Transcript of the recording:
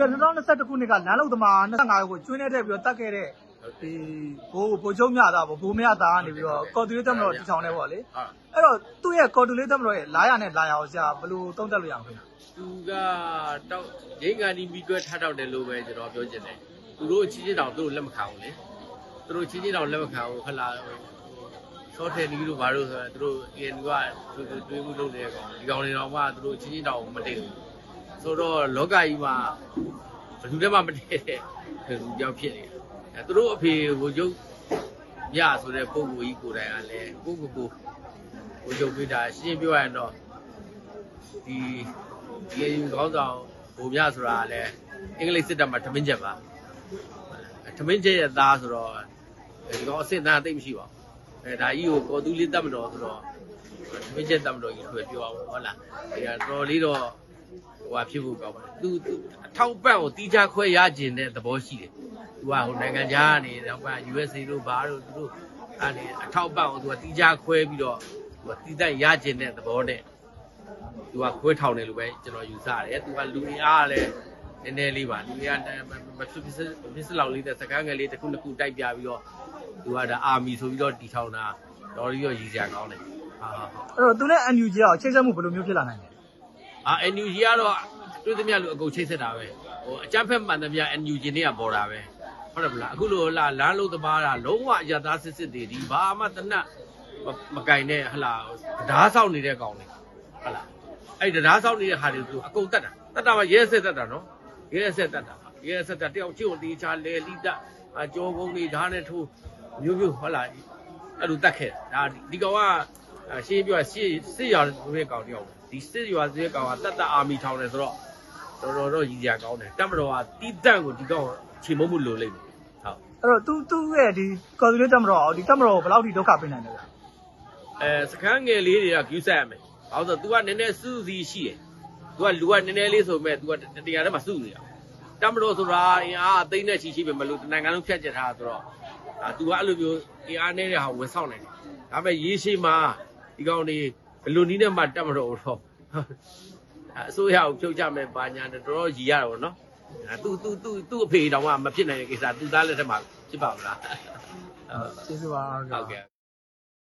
2021ခုနှစ်ကလမ်းလုံသမား25ကိုကျွင်းနေတဲ့ပြီးတော့တတ်ခဲ့တဲ့ဒီဘိုးဘိုးချုပ်မြတာပေါ့ဘိုးမရသားကနေပြီးတော့ကော်တူလေးတက်မတော်တီထောင်နေပေါ့လေဟာအဲ့တော့သူ့ရဲ့ကော်တူလေးတက်မတော်ရဲ့လာရနဲ့လာရအောင်ဆရာဘယ်လိုသုံးသပ်လို့ရအောင်ခင်ဗျသူကတောက်ရင်းကန်ဒီမီကွဲထားတော့တယ်လို့ပဲကျွန်တော်ပြောချင်တယ်သူတို့ချင်းချင်းတောင်သူတို့လက်မခံဘူးလေသူတို့ချင်းချင်းတောင်လက်မခံဘူးခလာစောတယ်နီးတို့ဘာလို့ဆိုတော့သူတို့ AN ကသူတို့တွေးမှုလုပ်နေတဲ့ကောင်ဒီကောင်တွေတော့မှသူတို့ချင်းချင်းတောင်မတည့်ဘူးဆိုတော့လောကကြီးမှာ ဘယ်သူတည်းမှမတည့်တဲ့လူကြောက်ဖြစ်နေတယ်အဲသူတို့အဖေကိုရုပ်ရဆိုတဲ့ပုံကိုကြီးကိုယ်တိုင်ကလည်းကိုကိုကိုကိုရုပ်ပေးတာရှင်းပြောရရင်တော့ဒီဒီခေါင်းဆောင်ဘုံမြဆိုတာကလည်းအင်္ဂလိပ်စစ်တပ်မှာထမင်းချက်ပါထမင်းချက်ရဲ့သားဆိုတော့ဒီကောင်အစစ်သားသိမ့်မရှိပါဘူးအဲဒါကြီးကိုကော်တူးလေးတတ်မတော်ဆိုတော့ထမင်းချက်တတ်မတော်ကြီးထွေပြောအောင်ဟုတ်လားဒီကတော်လေးတော့ ဟိုဟာဖြစ်ဖို့ကောင်းပါတယ်သူသူအထောက်ပံ့ကိုတီးခြားခွဲရခြင်းတဲ့သဘောရှိတယ်သူကဟိုနိုင်ငံခြားကနေတော့ USA တို့ဘာတို့သူတို့အဲ့ဒီအထောက်ပံ့ကိုသူကတီးခြားခွဲပြီးတော့သူကတီးတတ်ရခြင်းတဲ့သဘောနဲ့သူကခွဲထောင်တယ်လို့ပဲကျွန်တော်ယူဆရတယ်သူကလူအင်အားကလည်းနည်းနည်းလေးပါလူအင်အားမဖြစ်ဖြစ်ဖြစ်စလောက်လေးတဲ့စကန်းငယ်လေးတစ်ခုနှစ်ခုတိုက်ပြပြီးတော့သူကဒါအာမီဆိုပြီးတော့တီထောင်တာတော်ရီရောရည်စရာကောင်းတယ်ဟာဟာဟာအဲ့တော့သူနဲ့ NUG ရောချိတ်ဆက်မှုဘယ်လိုမျိုးဖြစ်လာနိုင်လဲ အာ NUG ကတော့တွေ့သမျှလူအကုန်ချိတ်ဆက်တာပဲဟိုအကြမ်းဖက်မှန်သမျှ NUG နဲ့ကပေါ်တာပဲဟုတ်တယ်မလားအခုလိုလာလမ်းလုံးသမားတာလုံးဝအရသားစစ်စစ်တွေဒီဘာမှတနတ်မကင်နဲ့ဟလာဓားဆောက်နေတဲ့ကောင်တွေဟလာအဲ့ဓားဆောက်နေတဲ့ဟာတွေသူအကုန်တတ်တာတတ်တာမှရဲဆက်တတ်တာနော်ရဲဆက်တတ်တာရဲဆက်တတ်တယောက်ချင်းကိုတေချာလေလိတအကြောကုန်းတွေဓားနဲ့ထိုးမျိုးမျိုးဟလာအဲ့လိုတတ်ခဲ့ဒါဒီကောင်ကအရှင်းပြောရစစ်စစ်ရွာဆိုတဲ့ကောင်တယောက် ဒီစစ်ရွာဆိုတဲ့ကောင်ကတတ်တအာမီထောင်တယ်ဆိုတော့တော်တော်တော့ရည်စရာကောင်းတယ်တက်မတော်ကတီးတန့်ကိုဒီကောင်ချိန်မုံမှုလိုလိမ့်မယ်ဟုတ် အဲ့တော့သူသူ့ရဲ့ဒီကော်တူလေးတက်မတော်အောင်ဒီတက်မတော်ကိုဘယ်လောက်ထိဒုက္ခပေးနိုင်လဲဗျ အဲစကန်းငယ်လေးတွေက view ဆက်ရမယ်ဘာလို့ဆိုတော့ तू ကနည်းနည်းစူးစီရှိတယ် तू ကလူကနည်းနည်းလေးဆိုမဲ့ तू ကတရားထဲမှာစုနေတာတက်မတော်ဆိုတာအင်အားအသိနဲ့ရှိရှိပဲမလို့တနိုင်ငံလုံးဖြတ်ကျက်ထားတာဆိုတော့အာ तू ကအဲ့လိုမျိုးအင်အားနေတဲ့ဟာကိုဝင်ဆောင်နိုင်တယ်ဒါပေမဲ့ရေရှည်မှာဒီကောင်တွေ ဘယ်လိုနည်းနဲ့မှတက်မတော်တော့အစိုးရကိုဖြုတ်ချမယ်ပါညာနဲ့တော်တော်ရည်ရတာပေါ့နော်အဲသူသူသူသူ့အဖေတောင်မှမဖြစ်နိုင်တဲ့ကိစ္စသူသားလက်ထက်မှာဖြစ်ပါမလားကျေးဇူးပါဟုတ်ကဲ့